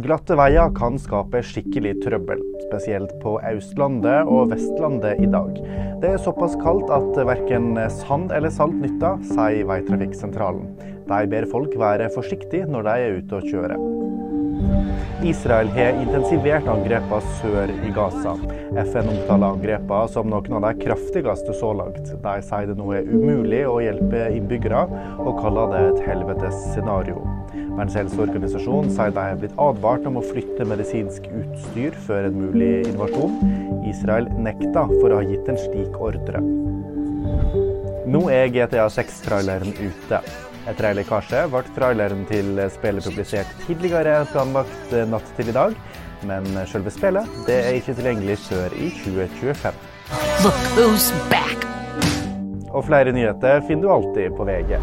Glatte veier kan skape skikkelig trøbbel, spesielt på Østlandet og Vestlandet i dag. Det er såpass kaldt at verken sand eller salt nytter, sier Veitrafikksentralen. De ber folk være forsiktige når de er ute og kjører. Israel har intensivert angrepene sør i Gaza. FN omtaler angrepene som noen av de kraftigste så langt. De sier det nå er umulig å hjelpe innbyggere, og kaller det et helvetes scenario. Verdens helseorganisasjon sier de er blitt advart om å flytte medisinsk utstyr før en mulig invasjon. Israel nekta for å ha gitt en slik ordre. Nå er GTA 6-traileren ute. Etter ei lekkasje ble traileren til spillet publisert tidligere planlagt natt til i dag. Men selve spillet det er ikke tilgjengelig før i 2025. Look who's back! Og flere nyheter finner du alltid på VG.